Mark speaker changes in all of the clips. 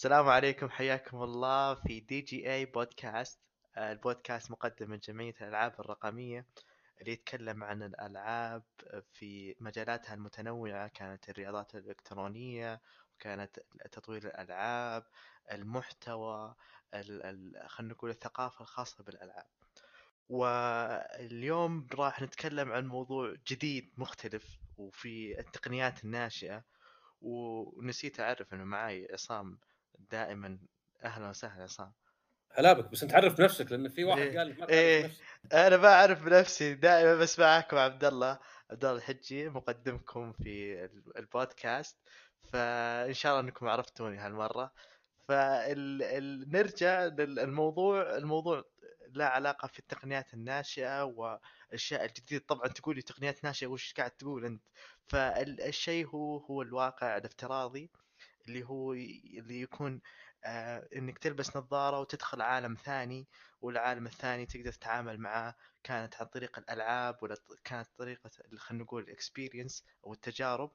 Speaker 1: السلام عليكم حياكم الله في دي جي اي بودكاست البودكاست مقدم من جمعية الألعاب الرقمية اللي يتكلم عن الألعاب في مجالاتها المتنوعة كانت الرياضات الإلكترونية وكانت تطوير الألعاب المحتوى ال- ال- خلينا نقول الثقافة الخاصة بالألعاب. واليوم راح نتكلم عن موضوع جديد مختلف وفي التقنيات الناشئة ونسيت أعرف إنه معاي عصام دائما أهلا وسهلا عصام
Speaker 2: هلا بك بس أنت عرف نفسك لأن في واحد
Speaker 1: إيه،
Speaker 2: قال ما
Speaker 1: إيه.
Speaker 2: نفسك
Speaker 1: أنا ما أعرف بنفسي دائما بس معاكم عبد الله عبد الله الحجي مقدمكم في ال- البودكاست. فإن شاء الله أنكم عرفتوني هالمرة. فنرجع للموضوع الموضوع له علاقة في التقنيات الناشئة والأشياء الجديدة. طبعا تقول لي تقنيات ناشئة وش قاعد تقول أنت؟ فالشيء هو هو الواقع الافتراضي. اللي هو اللي يكون آه إنك تلبس نظارة وتدخل عالم ثاني والعالم الثاني تقدر تتعامل معاه كانت عن طريق الألعاب ولا كانت طريقة خلينا نقول الاكسبيرينس أو التجارب.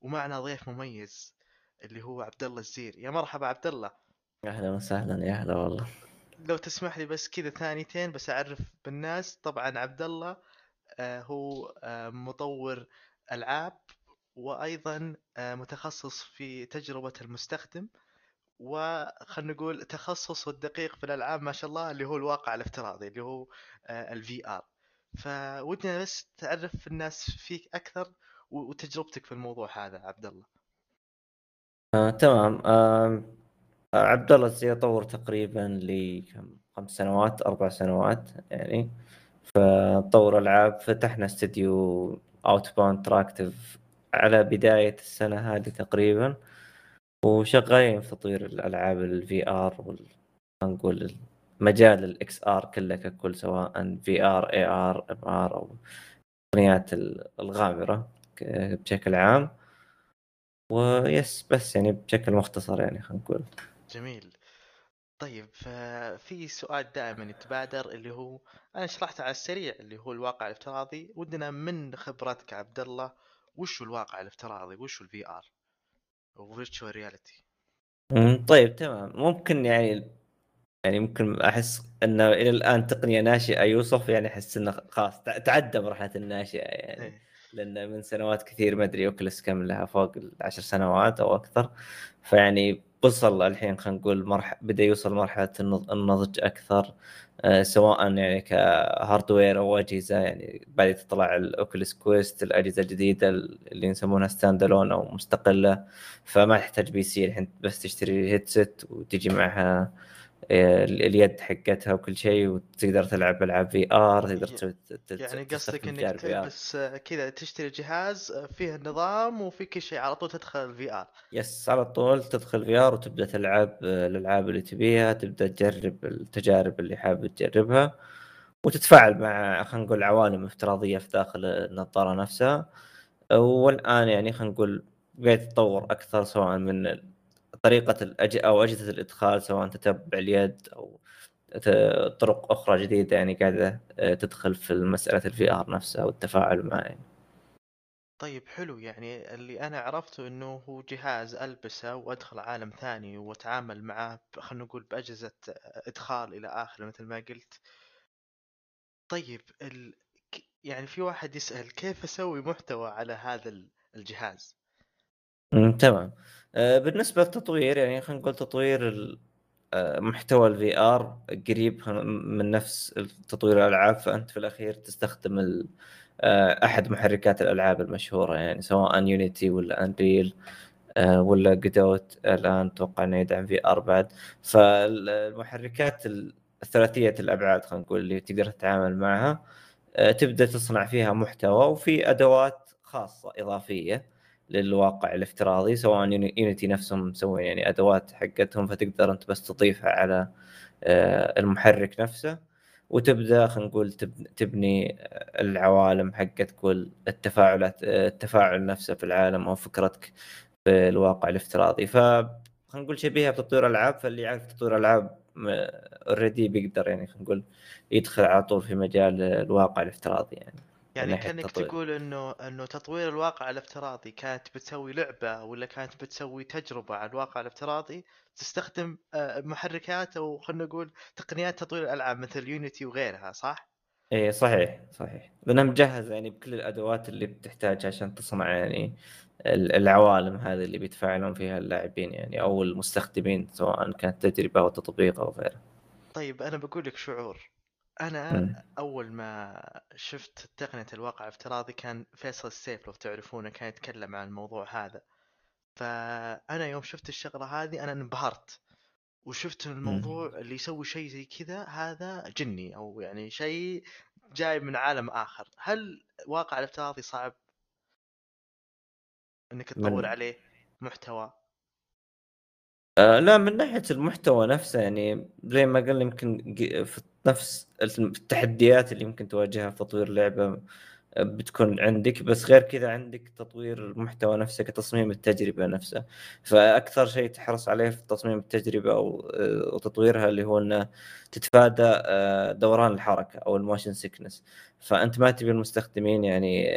Speaker 1: ومعنا ضيف مميز اللي هو عبد الله الزير. يا مرحبا عبد الله.
Speaker 3: أهلا وسهلا يا هلا والله.
Speaker 1: لو تسمح لي بس كذا ثانيتين بس أعرف بالناس. طبعا عبد الله آه، هو آه، مطور ألعاب. وأيضا آه، متخصص في تجربة المستخدم وخلنا نقول تخصصه الدقيق في الألعاب ما شاء الله اللي هو الواقع الافتراضي اللي هو ال VR فودنا بس تعرف الناس فيك أكثر وتجربتك في الموضوع هذا عبد الله.
Speaker 3: آه، تمام. آه، عبد الله الزي طور تقريبا لكم خمس سنوات أربع سنوات يعني. فطور ألعاب فتحنا استديو Outbound Interactive على بداية السنة هذه تقريبا وشغالين في تطوير الألعاب ال VR نقول مجال ال XR كله ككل سواء VR AR MR أو التقنيات الغامرة بشكل عام. و yes بس يعني بشكل مختصر يعني خلينا نقول.
Speaker 1: جميل. طيب ففي سؤال دائما يتبادر اللي هو أنا شرحت على السريع اللي هو الواقع الافتراضي. ودنا من خبرتك عبد الله وش الواقع الافتراضي؟ وش ال VR و virtual
Speaker 3: reality؟ طيب تمام. ممكن يعني يعني ممكن أحس إنه إلى الآن تقنية ناشئة يوصف يعني أحس إنه خلاص تع- تعدى مرحلة الناشئة يعني.
Speaker 1: إيه.
Speaker 3: لأن من سنوات كثير ما أدري Oculus كم لها فوق العشر سنوات أو أكثر. فيعني وصل الحين خلينا نقول مرحله بدأ يوصل مرحلة النض- النضج أكثر. سواء يعني ك hardware أو أجهزة يعني بعد تطلع ال Oculus Quest الأجهزة الجديدة اللي يسمونها stand أو مستقلة فما تحتاج PC الحين بس تشتري headset وتجي معها آه، اليد حقتها وكل شيء وتقدر تلعب ألعاب VR تقدر
Speaker 1: يعني قصدك
Speaker 3: إنك.
Speaker 1: تلبس آه، كذا تشتري جهاز آه، فيه النظام وفي كل شيء على طول تدخل ال VR
Speaker 3: yes على طول تدخل VR وتبدأ تلعب آه، الألعاب اللي تبيها تبدأ تجرب التجارب اللي حابب تجربها وتتفاعل مع خلينا نقول عوالم افتراضية في داخل النظارة نفسها والآن يعني خلينا نقول قاعد تتطور أكثر سواء من طريقة الأج... أو أجهزة الإدخال سواء تتبع اليد أو طرق أخرى جديدة يعني قاعدة آه، تدخل في مسألة ال VR نفسها والتفاعل معه يعني.
Speaker 1: طيب حلو. يعني اللي أنا عرفته إنه هو جهاز ألبسه وأدخل عالم ثاني وأتعامل معاه ب- خلينا نقول بأجهزة إدخال إلى اخره مثل ما قلت. طيب ال... يعني في واحد يسأل كيف أسوي محتوى على هذا ال- الجهاز؟
Speaker 3: تمام. آه، بالنسبة للتطوير يعني خلينا نقول تطوير آه، محتوى ال VR قريب من نفس تطوير الألعاب فأنت في الأخير تستخدم آه، أحد محركات الألعاب المشهورة يعني سواء Unity ولا Unreal ولا Godot الآن أتوقع إنه يدعم VR بعد. فالمحركات الثلاثية الأبعاد خلينا نقول اللي تقدر تتعامل معها تبدأ تصنع فيها محتوى وفي أدوات خاصة إضافية. للواقع الافتراضي سواء Uni- Unity نفسهم مسوين يعني أدوات حقتهم فتقدر أنت بس تضيفها على آه، المحرك نفسه. وتبدأ خلينا نقول تب- تبني العوالم حقت كل التفاعلات آه، التفاعل نفسه في العالم أو فكرتك في الواقع الافتراضي. ف خلينا نقول شبيهة بتطوير ألعاب فاللي يعرف تطوير ألعاب اوريدي بيقدر يعني خلينا نقول يدخل على طول في مجال الواقع الافتراضي يعني.
Speaker 1: يعني كأنك
Speaker 3: التطوير.
Speaker 1: تقول إنه إنه تطوير الواقع الافتراضي كانت بتسوي لعبة ولا كانت بتسوي تجربة على الواقع الافتراضي تستخدم آه، محركات أو خلينا نقول تقنيات تطوير الألعاب مثل يونيتي وغيرها صح؟
Speaker 3: إيه صحيح صحيح لأنها مجهزة يعني بكل الأدوات اللي بتحتاجها عشان تصنع يعني ال- العوالم هذه اللي بيتفاعلون فيها اللاعبين يعني أو المستخدمين سواء كانت تجربة أو تطبيق أو غيره.
Speaker 1: طيب أنا بقول لك شعور. أنا أول ما شفت تقنية الواقع الافتراضي كان فيصل السيف لو تعرفونه كان يتكلم عن الموضوع هذا. فأنا يوم شفت الشغلة هذه أنا انبهرت. وشفت الموضوع اللي يسوي شيء زي كذا هذا جني أو يعني شيء جاي من عالم آخر. هل واقع الافتراضي صعب إنك تطور عليه محتوى؟
Speaker 3: آه لا من ناحية المحتوى نفسه يعني زي ما قلنا يمكن في نفس التحديات اللي يمكن تواجهها في تطوير لعبة آه، بتكون عندك. بس غير كذا عندك تطوير المحتوى نفسه كتصميم التجربة نفسها فأكثر شيء تحرص عليه في تصميم التجربة أو آه، وتطويرها اللي هو إنه تتفادى آه، دوران الحركة أو ال motion sickness. فأنت ما تبي المستخدمين يعني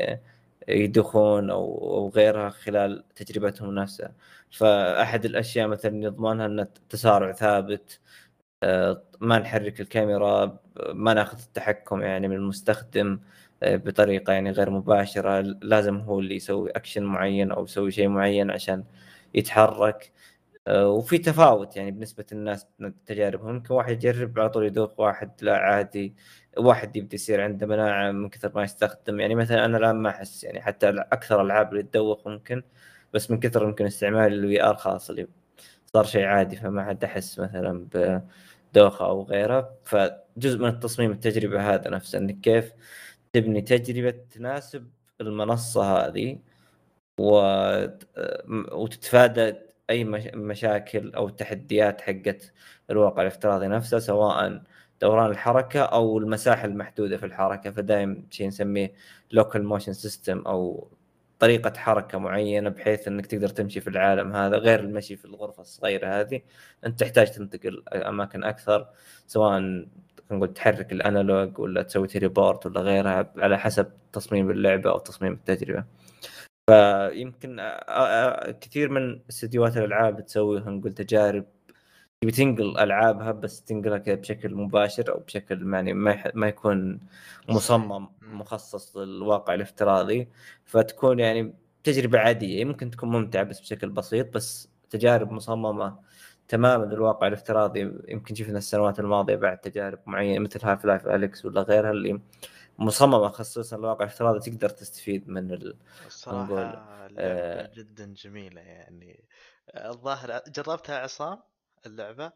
Speaker 3: يدخون أو غيرها خلال تجربتهم نفسها. فأحد الأشياء مثلا نضمنها إن التسارع ثابت آه، ما نحرك الكاميرا ما ناخذ التحكم يعني من المستخدم آه، بطريقة يعني غير مباشرة لازم هو اللي يسوي اكشن معين أو يسوي شيء معين عشان يتحرك. آه، وفي تفاوت يعني بنسبه الناس تجاربهم ممكن واحد يجرب على طول يدوخ واحد لا عادي. واحد يبدأ يصير عنده مناعة من كثر ما يستخدم. يعني مثلا أنا الآن ما أحس يعني حتى أكثر الالعاب اللي تدوخ ممكن بس من كثر يمكن استعمال ال VR خلاص اللي صار شيء عادي فما عاد احس مثلا بدوخة أو غيره. فجزء من التصميم التجربة هذا نفسه إنك كيف تبني تجربة تناسب المنصة هذه و... وتتفادى أي مش... مشاكل أو تحديات حقت الواقع الافتراضي نفسه سواء دوران الحركة أو المساحة المحدودة في الحركة. فدائم شيء نسميه locomotion system أو طريقة حركة معينة بحيث إنك تقدر تمشي في العالم هذا غير المشي في الغرفة الصغيرة هذه أنت تحتاج تنتقل أماكن أكثر سواء نقول تحرك الأنالوج ولا تسوي تيليبورت ولا غيرها على حسب تصميم اللعبة أو تصميم التجربة. فيمكن كثير من استديوهات الألعاب تسوي نقول تجارب تبي تنقل ألعابها بس تنقلها كذا بشكل مباشر أو بشكل يعني ما ما يكون مصمم مخصص للواقع الافتراضي. فتكون يعني تجربة عادية. يمكن تكون ممتعة بس بشكل بسيط بس تجارب مصممة تماما للواقع الافتراضي. يمكن شفنا السنوات الماضية بعد تجارب معينة مثل Half-Life Alyx ولا غيرها اللي مصممة خصوصا للواقع الافتراضي تقدر تستفيد من ال...
Speaker 1: الصراحة آه جدا جميلة يعني. الظاهر جربتها عصام؟ اللعبة.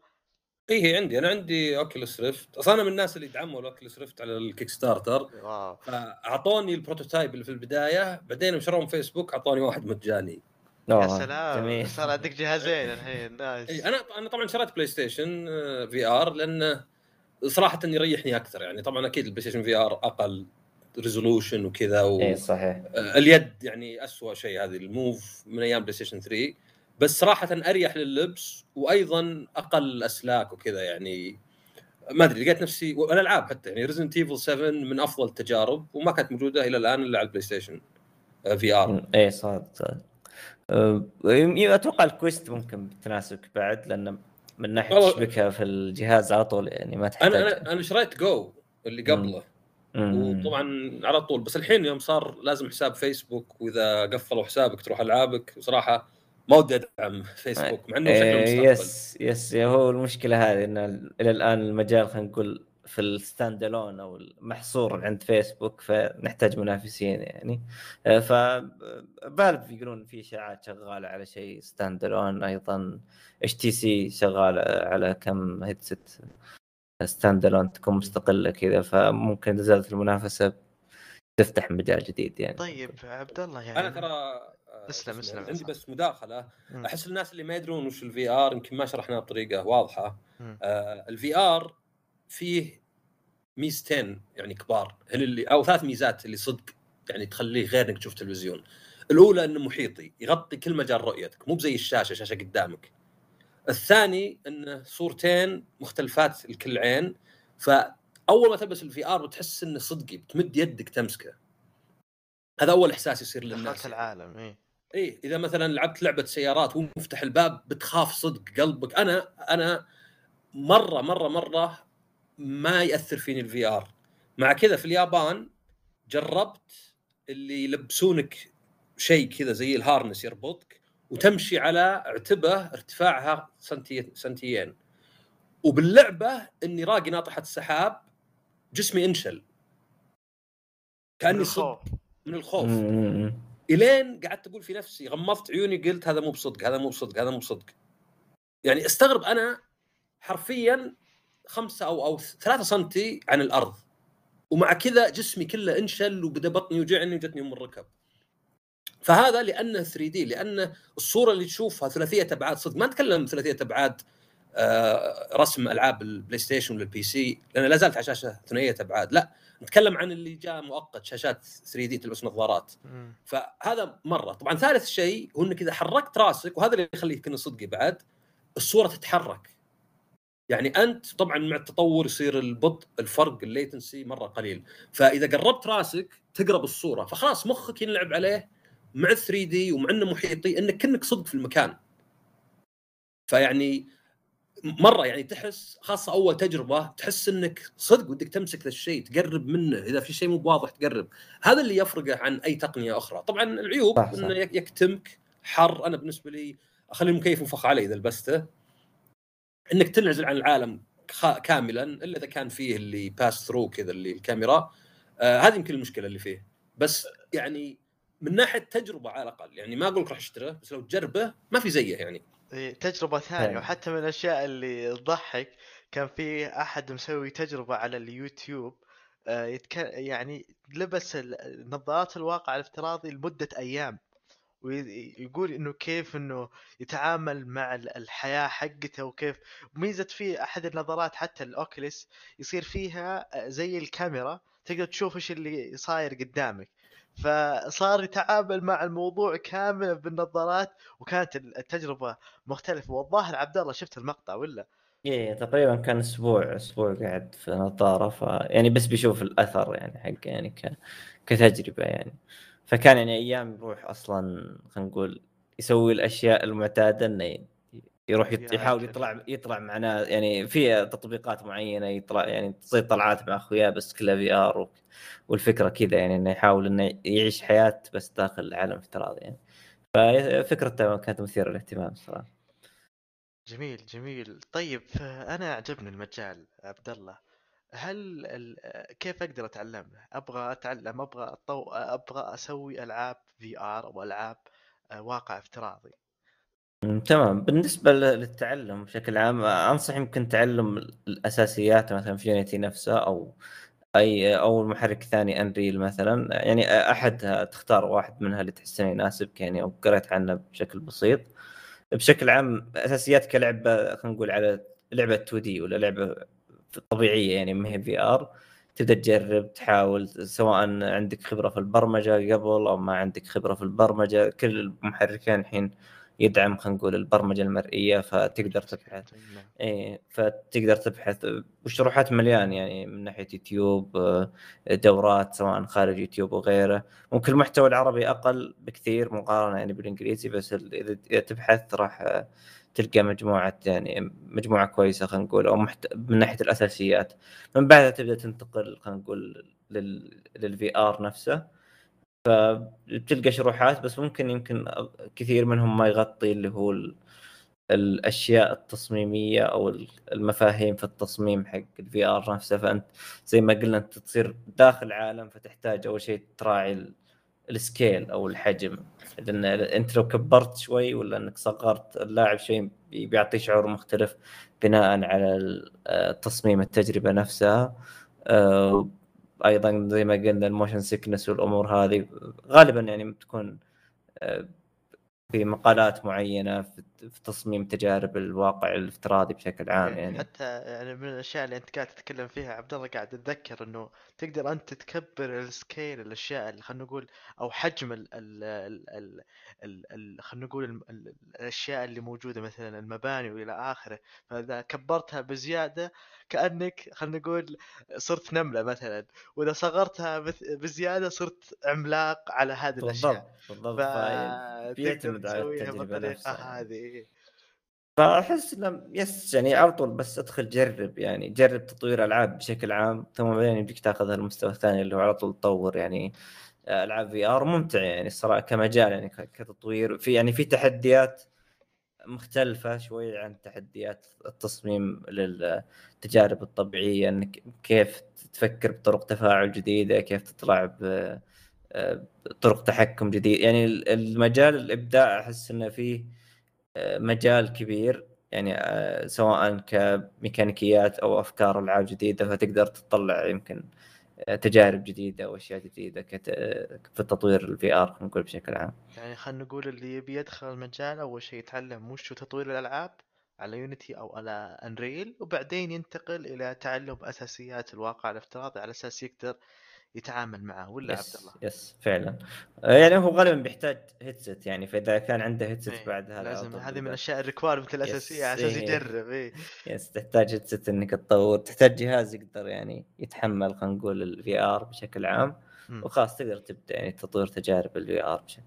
Speaker 2: اي هي عندي أنا عندي Oculus Rift أصلا أنا من الناس اللي دعموا ال Oculus Rift على ال Kickstarter
Speaker 1: واو.
Speaker 2: فأعطوني ال prototype اللي في البداية بعدين يوم شروهم فيسبوك أعطوني واحد مجاني.
Speaker 1: يا سلام. صار عندك جهازين الحين. nice
Speaker 2: إيه أنا أنا طبعا شريت PlayStation VR لأنه صراحة يريحني أكثر يعني. طبعا أكيد ال PlayStation VR أقل resolution وكذا و...
Speaker 3: اي صحيح.
Speaker 2: اليد يعني اسوء شيء هذه ال Move من أيام PlayStation 3 بس صراحة أريح لللبس وأيضا أقل أسلاك وكذا يعني. ما أدري لقيت نفسي والالعاب حتى يعني Resident Evil 7 من أفضل التجارب وما كانت موجودة إلى الآن إلا على ال PlayStation VR
Speaker 3: اي صادق صادق أتوقع ال Quest ممكن تناسبك بعد لأن من ناحية تشبكها في الجهاز على طول يعني ما تحتاج.
Speaker 2: أنا أنا, أنا شريت جو اللي قبله. وطبعا على طول. بس الحين يوم صار لازم حساب فيسبوك وإذا قفلوا حسابك تروح ألعابك. بصراحه ما ودي أدعم فيسبوك مع إنه شكله مستقبل.
Speaker 3: yes yes هو المشكلة هذه ان إلى الآن المجال خلينا نقول في ال standalone أو المحصور عند فيسبوك فنحتاج منافسين يعني. ف Valve يقولون في إشاعات شغالة على شيء standalone أيضا HTC شغالة على كم headset standalone تكون مستقلة كذا فممكن نزلت المنافسة تفتح مجال جديد يعني.
Speaker 1: طيب عبد الله يعني
Speaker 2: أنا ترى
Speaker 1: اسلم اسلم
Speaker 2: عندي بس مداخلة. م. أحس الناس اللي ما يدرون وش ال VR يمكن ما شرحناها بطريقة واضحة. آه ال VR فيه ميزتين يعني كبار. اللي أو ثلاث ميزات اللي صدق يعني تخليه غير إنك تشوف تلفزيون. الأولى إنه محيطي يغطي كل مجال رؤيتك مو بزي الشاشة شاشة قدامك. الثاني إنه صورتين مختلفات لكل عين. فأول ما تلبس ال VR بتحس إنه صدقي بتمد يدك تمسكه. هذا أول إحساس يصير للناس.
Speaker 1: العالم اي
Speaker 2: اي إذا مثلا لعبت لعبة سيارات ومفتح الباب بتخاف صدق قلبك. أنا أنا مرة مرة مرة ما يأثر فيني ال VR مع كذا في اليابان جربت اللي يلبسونك شيء كذا زي ال harness يربطك وتمشي على عتبة ارتفاعها سنتي سنتيين. وباللعبة إني راقي ناطحة السحاب جسمي انشل. كأني صدق من الخوف. إلين قعدت أقول في نفسي غمضت عيوني قلت هذا مو بصدق هذا مو بصدق هذا مو بصدق. يعني أستغرب أنا حرفيا خمسة أو أو ثلاثة سنتي عن الأرض. ومع كذا جسمي كله انشل وبدأ بطني يوجعني وجتني ام الركب فهذا لأنه 3D لأن الصورة اللي تشوفها ثلاثية أبعاد صدق ما نتكلم ثلاثية أبعاد رسم ألعاب ال PlayStation وال PC لأن لا زالت على شاشه ثنائية أبعاد. لا نتكلم عن اللي جاء مؤقت شاشات 3D تلبس نظارات. فهذا مرة. طبعا ثالث شيء هو إنك إذا حركت راسك وهذا اللي يخليك انه صدقي بعد الصورة تتحرك. يعني أنت طبعا مع التطور يصير البطء الفرق الليتنسي مرة قليل. فإذا قربت راسك تقرب الصورة. فخلاص مخك ينلعب عليه مع 3 دي ومع إنه محيطي إنك كأنك صدق في المكان. فيعني مرة يعني تحس خاصة أول تجربة تحس إنك صدق ودك تمسك ذا الشيء تقرب منه. إذا في شيء مو واضح تقرب. هذا اللي يفرقه عن أي تقنية أخرى. طبعا العيوب صح صح. إنه يكتمك حر. أنا بالنسبة لي اخلي المكيف مفخ علي إذا لبسته. إنك تنعزل عن العالم كاملا إلا إذا كان فيه اللي باس ثرو كذا اللي الكاميرا. آه هذه يمكن المشكلة اللي فيه. بس يعني من ناحية تجربة على الأقل يعني ما أقول لك راح أشتريه بس لو تجربه ما في زيه يعني.
Speaker 1: تجربة ثانية.
Speaker 3: أيوة.
Speaker 1: وحتى من الأشياء اللي تضحك كان في أحد مسوي تجربة على اليوتيوب آه، يتك... يعني لبس نظارات الواقع الافتراضي لمدة أيام. ويقول إنه كيف إنه يتعامل مع الحياة حقته وكيف ميزة فيه أحد النظارات حتى الاوكليس يصير فيها آه، زي الكاميرا تقدر تشوف إيش اللي صاير قدامك. فصار يتعامل مع الموضوع كامل بالنظارات وكانت التجربة مختلفة والظاهر عبد الله شفت المقطع ولا؟
Speaker 3: إيه تقريبا كان أسبوع أسبوع قاعد في نظارة ف يعني بس بيشوف الأثر يعني حق يعني ك... كتجربة يعني فكان يعني أيام يروح أصلا خلينا نقول يسوي الأشياء المعتادة إنه يروح يحاول يطلع يطلع معنا يعني في تطبيقات معينة يطلع يعني تصير طلعات مع أخوياه بس كلها في ار والفكرة كذا يعني إنه يحاول إنه يعيش حياة بس داخل عالم افتراضي يعني. ففكرته كانت مثيرة للاهتمام صراحة.
Speaker 1: جميل جميل. طيب أنا عجبني المجال عبد الله. هل ال... كيف أقدر اتعلم أبغى أتعلم أبغى أطو... أبغى أسوي ألعاب VR أو ألعاب واقع افتراضي.
Speaker 3: تمام. بالنسبة للتعلم بشكل عام أنصح يمكن تعلم الأساسيات مثلا في Unity نفسه أو أي أو المحرك الثاني Unreal مثلا. يعني أحد تختار واحد منها اللي تحس إنه يناسبك يعني أو قريت عنه بشكل بسيط. بشكل عام أساسيات كلعبة خلينا نقول على لعبة 2D ولا لعبة طبيعية يعني ما هي VR تبدأ تجرب تحاول سواء عندك خبرة في البرمجة قبل أو ما عندك خبرة في البرمجة. كل المحركين الحين يدعم خلينا نقول البرمجة المرئية فتقدر تبحث. اي فتقدر تبحث وشروحات مليان يعني من ناحية يوتيوب دورات سواء خارج يوتيوب وغيره ممكن المحتوى العربي أقل بكثير مقارنة يعني بالإنجليزي بس إذا تبحث راح تلقى مجموعة يعني مجموعة كويسة خلينا نقول أو محت... من ناحية الأساسيات. من بعدها تبدأ تنتقل خلينا نقول لل لل VR نفسه. فبتلقى شروحات بس ممكن يمكن كثير منهم ما يغطي اللي هو الأشياء التصميمية أو المفاهيم في التصميم حق ال VR نفسه. فأنت زي ما قلنا أنت تصير داخل عالم فتحتاج أول شيء تراعي ال scale أو الحجم. لأن أنت لو كبرت شوي ولا إنك صغرت اللاعب شوي بيعطي شعور مختلف بناء على تصميم التجربة نفسها. آه، أيضا زي ما قلنا ال motion sickness والأمور هذه غالبا يعني تكون آه، في مقالات معينة في تصميم تجارب الواقع الافتراضي بشكل عام
Speaker 1: يعني,
Speaker 3: يعني.
Speaker 1: حتى يعني من الأشياء اللي أنت قاعد تتكلم فيها عبد الله قاعد أتذكر إنه تقدر أنت تكبر ال scale الأشياء اللي خلينا نقول أو حجم ال ال ال ال خلينا نقول ال ال الأشياء اللي موجودة مثلا المباني وإلى آخره. فإذا كبرتها بزيادة كأنك خلينا نقول صرت نملة مثلا. وإذا صغرتها بزيادة صرت عملاق على هذه الأشياء.
Speaker 3: بالضبط بالضبط. بيعتمد على التجربة نفسها
Speaker 1: هذه.
Speaker 3: فأحس إنه yes يعني على طول بس أدخل جرب يعني جرب تطوير ألعاب بشكل عام ثم بعدين يبيك تاخذ المستوى الثاني اللي هو على طول تطور يعني ألعاب في آر ممتع يعني الصراحة كمجال يعني كتطوير في يعني في تحديات مختلفة شوي عن تحديات التصميم للتجارب الطبيعية انك كيف تفكر بطرق تفاعل جديدة كيف تطلع بطرق تحكم جديد يعني المجال الإبداع أحس إنه فيه مجال كبير يعني سواء كميكانيكيات أو أفكار ألعاب جديدة فتقدر تطلع يمكن تجارب جديدة واشياء جديدة كت... في تطوير ال VR نقول بشكل عام.
Speaker 1: يعني خلينا نقول اللي يبي يدخل المجال أول شيء يتعلم وش تطوير الألعاب على يونيتي أو على انريل وبعدين ينتقل إلى تعلم أساسيات الواقع الافتراضي على أساس يقدر يتعامل معه ولا
Speaker 3: يس
Speaker 1: عبد الله؟
Speaker 3: يس فعلا. آه، يعني هو غالبا بيحتاج هيدسيت يعني فإذا كان عنده هيدسيت
Speaker 1: إيه،
Speaker 3: بعد هذا
Speaker 1: لازم هذه من الأشياء الريكوايرمنت الأساسية على أساس
Speaker 3: إيه.
Speaker 1: يجرب اي
Speaker 3: يس تحتاج هيدسيت إنك تطور تحتاج جهاز يقدر يعني يتحمل خلينا نقول الفي ار بشكل عام م. وخلاص تقدر تبدأ يعني تطوير تجارب الفي ار بشكل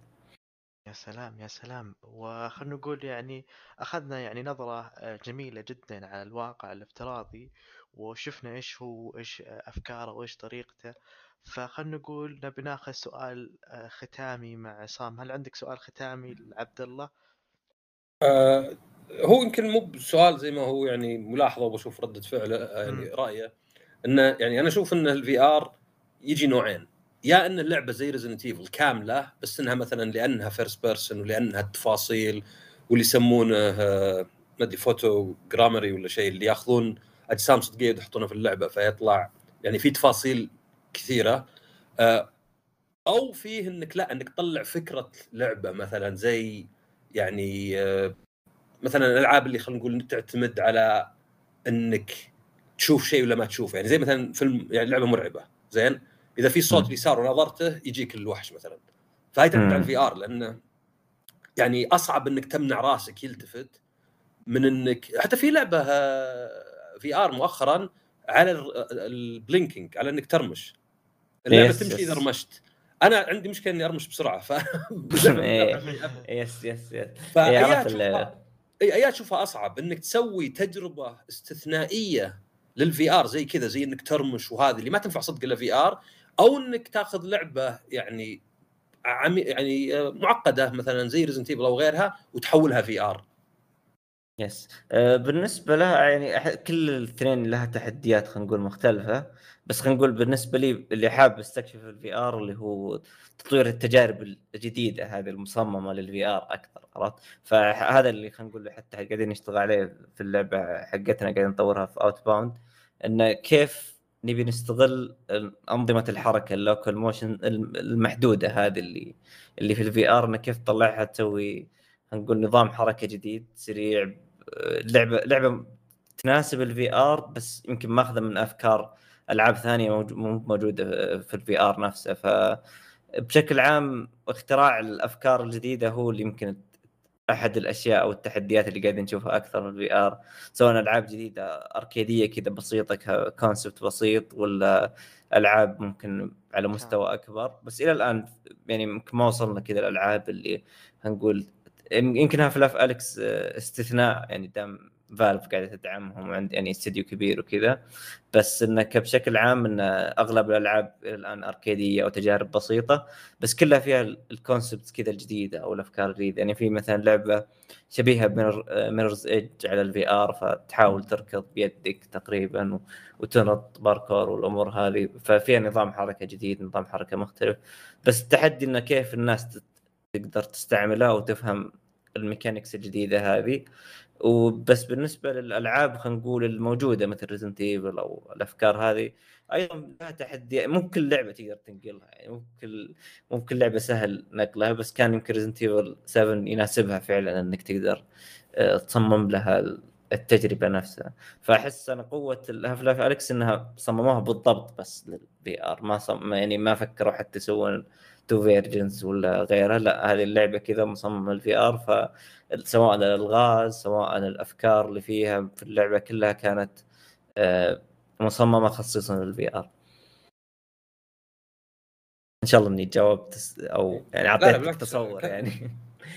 Speaker 1: يا سلام يا سلام. وخلنا نقول يعني أخذنا يعني نظرة آه، جميلة جدا على الواقع الافتراضي وشفنا إيش هو إيش أفكاره وإيش طريقته. فخلنا نقول نبي ناخذ سؤال آه، ختامي مع عصام. هل عندك سؤال ختامي لعبد الله؟
Speaker 2: آه هو يمكن مو بسؤال زي ما هو يعني ملاحظة وبشوف ردة فعله آه، يعني رأيه. إنه يعني أنا أشوف إن ال VR يجي نوعين. يا إن اللعبة زي Resident Evil كاملة بس إنها مثلا لأنها first person ولأنها التفاصيل واللي يسمونه ما أدري photogrammetry ولا شيء اللي ياخذون أجسام صدقية ويحطونها في اللعبة فيطلع يعني في تفاصيل كثيرة. آه، أو فيه إنك لا إنك تطلع فكرة لعبة مثلا زي يعني آه، مثلا الألعاب اللي خلينا نقول تعتمد على إنك تشوف شيء ولا ما تشوف يعني زي مثلا فيلم يعني لعبة مرعبة. زين؟ إذا في صوت اليسار ونظرته يجيك الوحش مثلا. فهي تعتمد على ال VR لأنه يعني أصعب إنك تمنع راسك يلتفت من إنك حتى في لعبة VR مؤخرا على ال blinking على إنك ترمش. اللعبة تمشي إذا رمشت. أنا عندي مشكلة إني أرمش بسرعة ف
Speaker 3: يس يس يس
Speaker 2: أيات تشوفها أصعب إنك تسوي تجربة استثنائية للفي ار زي كذا زي إنك ترمش وهذه اللي ما تنفع صدق إلا في ار أو إنك تاخذ لعبة يعني عمي يعني آه، معقدة مثلا زي ريزنت أو غيرها وتحولها في ار
Speaker 3: يس آه، بالنسبة لها يعني كل الاثنين لها تحديات خلينا نقول مختلفة. بس خلينا نقول بالنسبة لي اللي حاب استكشف ال VR اللي هو تطوير التجارب الجديدة هذه المصممة لل VR أكثر عرفت؟ فهذا اللي خلينا نقول حتى قاعدين نشتغل عليه في اللعبة حقتنا قاعدين نطورها في Outbound إنه كيف نبي نستغل أنظمة الحركة ال locomotion المحدودة هذه اللي اللي في ال VR إنه كيف تطلعها تسوي نقول نظام حركة جديد سريع لعبة لعبة تناسب ال VR بس يمكن ماخذة من أفكار ألعاب ثانية مو موجودة في ال VR نفسه. ف بشكل عام اختراع الأفكار الجديدة هو اللي يمكن أحد الأشياء أو التحديات اللي قاعدين نشوفها أكثر في ال VR سواء ألعاب جديدة أركيدية كذا بسيطة concept بسيط ولا ألعاب ممكن على مستوى أكبر. بس إلى الآن يعني ما وصلنا كذا الألعاب اللي هنقول يمكن Half-Life: Alyx استثناء يعني دام Valve قاعدة تدعمهم وعند يعني استديو كبير وكذا. بس انك بشكل عام إن أغلب الألعاب الآن أركيدية أو تجارب بسيطة بس كلها فيها ال concept كذا الجديدة أو الأفكار الجديدة. يعني في مثلا لعبة شبيهة ب Mirror's Edge على ال VR فتحاول تركض بيدك تقريبا وتنط باركور والأمور هذه. ففيها نظام حركة جديد نظام حركة مختلف. بس التحدي انه كيف الناس تقدر تستعملها وتفهم ال mechanics الجديدة هذه. وبس بالنسبة للألعاب خلينا نقول الموجودة مثل Resident Evil أو الأفكار هذه أيضا لها تحدي مو كل لعبة تقدر تنقلها يعني مو كل مو كل لعبة سهل نقلها بس كان يمكن Resident Evil 7 يناسبها فعلا إنك تقدر آه، تصمم لها التجربة نفسها. فأحس أنا قوة ال Half-Life: Alyx إنها صمموها بالضبط بس لل VR ما صم يعني ما فكروا حتى يسوون two versions ولا غيرها لا هذه اللعبة كذا مصممه ال VR فسواء الألغاز سواء الأفكار اللي فيها في اللعبة كلها كانت آه، مصممة خصيصا لل VR إن شاء الله إني جاوبت أو يعني أعطيتك تصور يعني.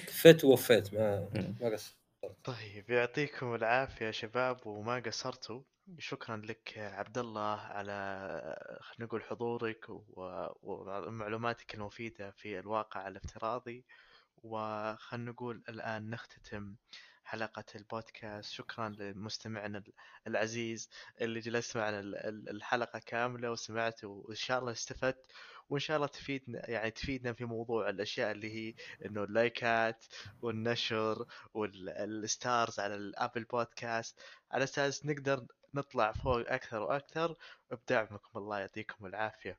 Speaker 2: كفيت ووفيت ما ما قصرت
Speaker 1: طيب يعطيكم العافية يا شباب وما قصرتوا شكرا لك عبد الله على خلينا نقول حضورك ومعلوماتك المفيدة في الواقع الافتراضي وخلينا نقول الآن نختتم حلقة البودكاست. شكرا لمستمعنا العزيز اللي جلس معنا الحلقة كاملة وسمعت وإن شاء الله استفدت. وإن شاء الله تفيدنا يعني تفيدنا في موضوع الأشياء اللي هي إنه اللايكات والنشر وال stars على ال Apple Podcast. على أساس نقدر نطلع فوق أكثر وأكثر بدعمكم الله يعطيكم العافية.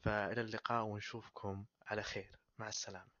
Speaker 1: فإلى اللقاء ونشوفكم على خير. مع السلامة.